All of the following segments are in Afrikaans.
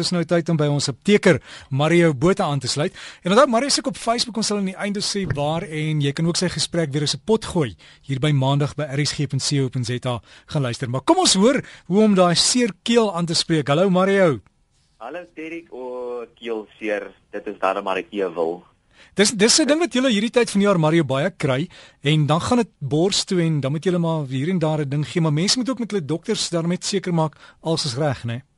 Dis nou tyd om by ons apteker Mario Botha aan te sluit. En onthou Mario se op Facebook ons sal aan die einde sê waar en jy kan ook sy gesprek weer op se pot gooi hier by Maandag by rsg.co.za gaan luister. Maar kom ons hoor hoe om daai seer keel aan te spreek. Hallo Mario. Hallo Derek o keel seer. Dit is daarom maar ek wil. Dis dis 'n ding wat julle hierdie tyd van die jaar Mario baie kry en dan gaan dit bors toe en dan moet julle maar hier en daar 'n ding gee, maar mense moet ook met hulle dokters daarmee seker maak alles is reg, né? Nee?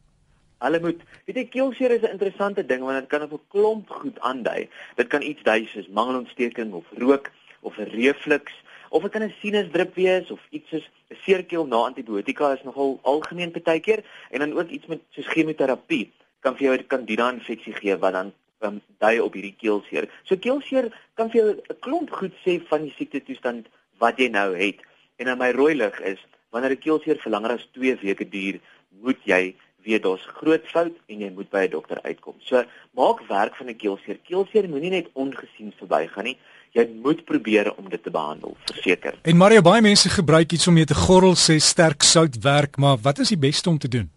Hulle moet, weet jy, keelseer is 'n interessante ding want dit kan op 'n klomp goed aandui. Dit kan iets dui soos mangelontsteking of rook of 'n reflux of dit kan 'n sinusdruk wees of iets soos 'n seerkeel na antibiotika is nogal algemeen partykeer en dan ook iets met soos chemoterapie kan vir jou 'n candida infeksie gee wat dan um, dui op hierdie keelseer. So keelseer kan vir jou 'n klomp goed sê van die siekte toestand wat jy nou het. En in my rooi lig is wanneer 'n keelseer vir langer as 2 weke duur, moet jy weet daar's groot fout en jy moet by 'n dokter uitkom. So maak werk van 'n keelseer. Keelseer moenie net ongesien verbygaan nie. Jy moet probeer om dit te behandel, verseker. En Mario, baie mense gebruik iets om mee te gorrel sê sterk sout werk, maar wat is die beste om te doen?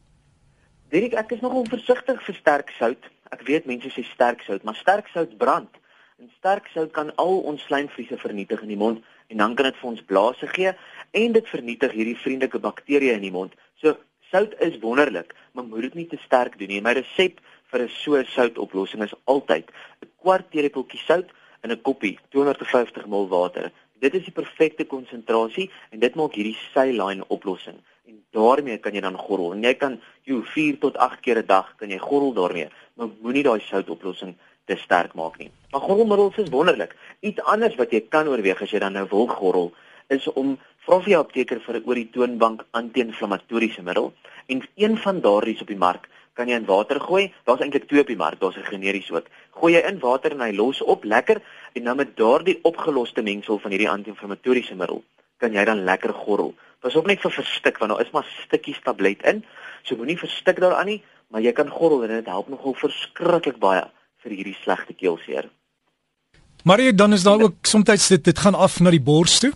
Dirk, ek is nogal versigtig vir sterk sout. Ek weet mense sê sterk sout, maar sterk sout brand. En sterk sout kan al ons slijmvliese vernietig in die mond en dan kan dit vir ons blaase gee en dit vernietig hierdie vriendelike bakterieë in die mond. So Sout is wonderlik, maar moet dit nie te sterk doen nie. My resep vir 'n so soutoplossing is altyd 'n kwart teelepeltjie sout in 'n koppie 250 ml water. Dit is die perfekte konsentrasie en dit maak hierdie saline oplossing. En daarmee kan jy dan gorrel. En jy kan jy 4 tot 8 keer 'n dag kan jy gorrel daarmee, maar moenie daai soutoplossing te sterk maak nie. Maar gorrelmiddels is wonderlik. Iets anders wat jy kan oorweeg as jy dan nou wil gorrel, is om vra vir jou apteker vir 'n oor die toonbank anti-inflammatoriese middel en een van daardie is op die mark kan jy in water gooi. Daar's eintlik twee op die mark, daar's 'n generies ook. Gooi jy in water en hy los op lekker en dan met daardie opgeloste mengsel van hierdie anti-inflammatoriese middel kan jy dan lekker gorrel. Pas op net vir verstik want daar is maar stukkies tablet in. So moenie verstik daaraan nie, maar jy kan gorrel en dit help nogal verskriklik baie vir hierdie slegte keelseer. Maar dan is daar ook soms dit dit gaan af na die bors toe.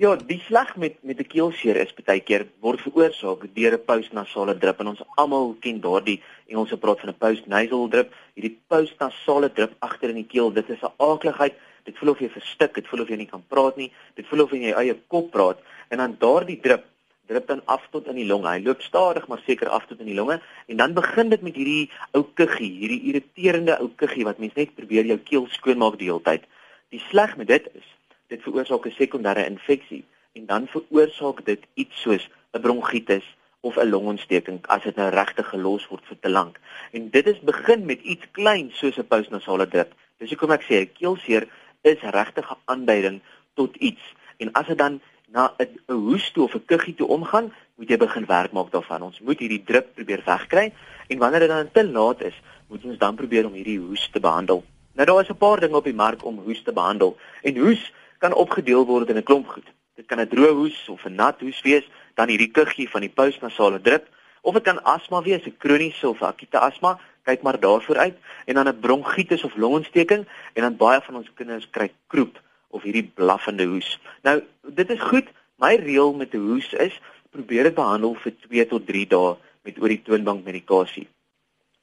Ja, die slag met met 'n keelseer is baie keer word veroorsaak deur 'n postnasale drip en ons almal ken daardie Engelse praat van 'n postnasal drip. Hierdie postnasale drip agter in die keel, dit is 'n aakligheid. Dit voel of jy verstik, dit voel of jy nie kan praat nie. Dit voel of jy in jou eie kop praat en dan daardie drip drip dan af tot in die longe. Hy loop stadig maar seker af tot in die longe en dan begin dit met hierdie ou kuggie, hierdie irriterende ou kuggie wat mens net probeer jou keel skoonmaak die hele tyd. Die sleg met dit is dit veroorsaak 'n sekondêre infeksie en dan veroorsaak dit iets soos 'n bronkietis of 'n longontsteking as dit nou regtig gelos word vir te lank. En dit is begin met iets klein soos 'n postnasale drip. Dis hoekom ek sê 'n keelseer is regtig 'n aanduiding tot iets. En as dit dan na 'n hoes toe of 'n kuggie toe omgaan, moet jy begin werk maak daarvan. Ons moet hierdie drip probeer wegkry en wanneer dit dan te laat is, moet ons dan probeer om hierdie hoes te behandel. Nou daar is 'n paar dinge op die mark om hoes te behandel. En hoes kan opgedeel word in 'n klomp goed. Dit kan 'n droë hoes of 'n nat hoes wees, dan hierdie kuggie van die postnasale drip, of dit kan asma wees, 'n kroniese of akute asma, kyk maar daarvoor uit, en dan 'n bronkietis of longontsteking en dan baie van ons kinders kry kroep of hierdie blaffende hoes. Nou, dit is goed. My reël met 'n hoes is probeer dit behandel vir 2 tot 3 dae met oor die toonbank medikasie.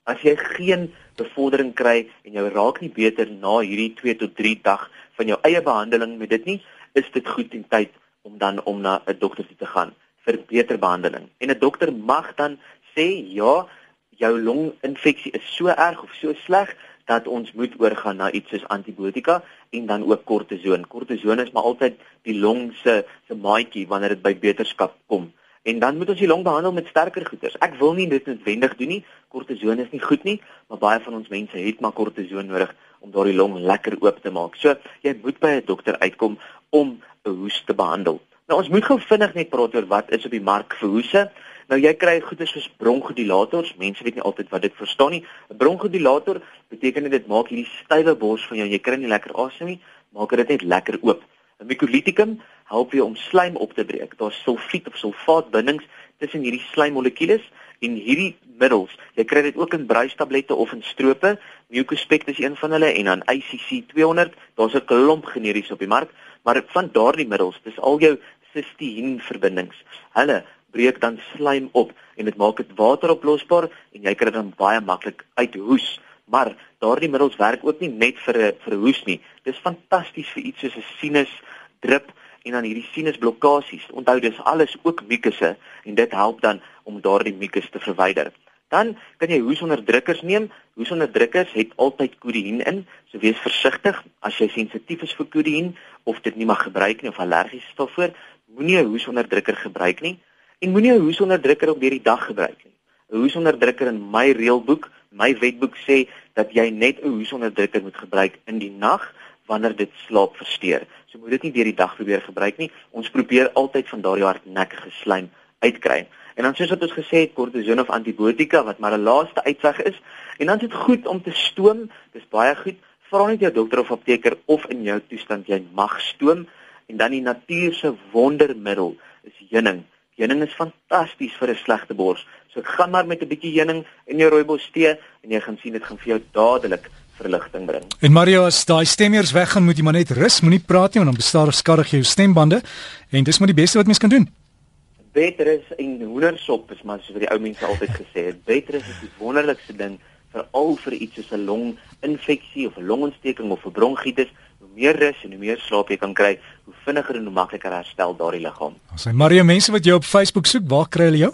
As jy geen bevordering kry en jy raak nie beter na hierdie 2 tot 3 dag van jou eie behandeling met dit nie, is dit goed en tyd om dan om na 'n dokter toe te gaan vir beter behandeling. En 'n dokter mag dan sê ja, jou longinfeksie is so erg of so sleg dat ons moet oorgaan na iets soos antibiotika en dan ook kortison. Kortison is maar altyd die long se se maatjie wanneer dit by beterskap kom. En dan moet ons die long behandel met sterker goeders. Ek wil nie dit noodwendig doen nie. Kortison is nie goed nie, maar baie van ons mense het maar kortison nodig om daardie long lekker oop te maak. So jy moet by 'n dokter uitkom om 'n hoes te behandel. Nou ons moet gou vinnig net praat oor wat is op die mark vir hoese. Nou jy kry goeie soos bronkodilators. Mense weet nie altyd wat dit verstaan nie. 'n Bronkodilator beteken dit maak hierdie stywe bors van jou. Jy kry nie lekker asem nie, maak dit net lekker oop. 'n Mucolyticum help jou om slijm op te breek. Daar's sulfiet of sulfaatbindings tussen hierdie slijmmolekules en hierdie middels, jy kry dit ook in bruistablette of in strope. Mucospect is een van hulle en dan ICC 200. Daar's 'n klomp generies op die mark, maar van daardie middels, dis al jou cystine verbindings. Hulle breek dan slijm op en dit maak dit wateroplosbaar en jy kan dit dan baie maklik uithoes. Maar daardie middels werk ook nie net vir 'n vir hoes nie. Dis fantasties vir iets soos 'n sinus drip en dan hierdie sinusblokkades. Onthou dis alles ook mukusse en dit help dan om daardie mukus te verwyder. Dan kan jy hoesonderdrukkers neem. Hoesonderdrukkers het altyd kodeïn in, so wees versigtig as jy sensitief is vir kodeïn of dit nie mag gebruik nie of allergies is daarvoor. Moenie 'n hoesonderdrukker gebruik nie en moenie 'n hoesonderdrukker op hierdie dag gebruik nie. 'n Hoesonderdrukker in my reëlboek, my wetboek sê dat jy net 'n hoesonderdrukker moet gebruik in die nag wanneer dit slaap versteur. So moet dit nie deur die dag probeer gebruik nie. Ons probeer altyd van daardie hardnekkige slaim uitkry. En dan soos wat ons gesê het, kortison of antibiotika wat maar 'n laaste uitweg is. En dan is dit goed om te stoom. Dis baie goed. Vra net jou dokter of apteker of in jou toestand jy mag stoom. En dan die natuur se wondermiddel is heuning. Heuning is fantasties vir 'n slegte bors. So gaan maar met 'n bietjie heuning in jou rooibos tee en jy gaan sien dit gaan vir jou dadelik verligting bring. En Mario, as daai stemmeers weggaan, moet jy maar net rus, moenie praat nie want dan bestaar skadig jou stembande en dis maar die beste wat mens kan doen. Beter is en hoendersop is maar so vir die ou mense altyd gesê het. Beter is is die wonderlikste ding vir al vir iets soos 'n longinfeksie of 'n longontsteking of 'n bronkietis. Hoe meer rus en hoe meer slaap jy kan kry, hoe vinniger en hoe makliker herstel daardie liggaam. As hy Mario mense wat jou op Facebook soek, waar kry hulle jou?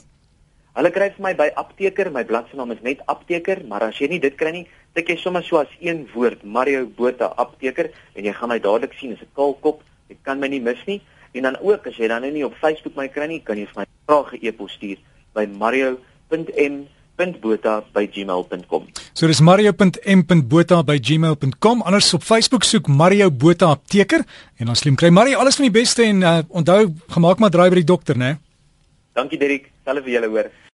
Hulle kry vir my by Apteker, my bladsy naam is net Apteker, maar as jy nie dit kry nie, tik jy sommer so as een woord Mario Botha apteker en jy gaan my dadelik sien as 'n kaalkop. Jy kan my nie mis nie. En dan ook as jy dan nou nie op Facebook my kry nie, kan jy vir my vrae e-pos stuur by mario.m.botha@gmail.com. So dis mario.m.botha@gmail.com. Anders op Facebook soek Mario Botha apteker en dan slim kry Mario alles van die beste en uh, onthou gemaak maar draai by die dokter, né? Dankie Derek, selfs vir julle hoor.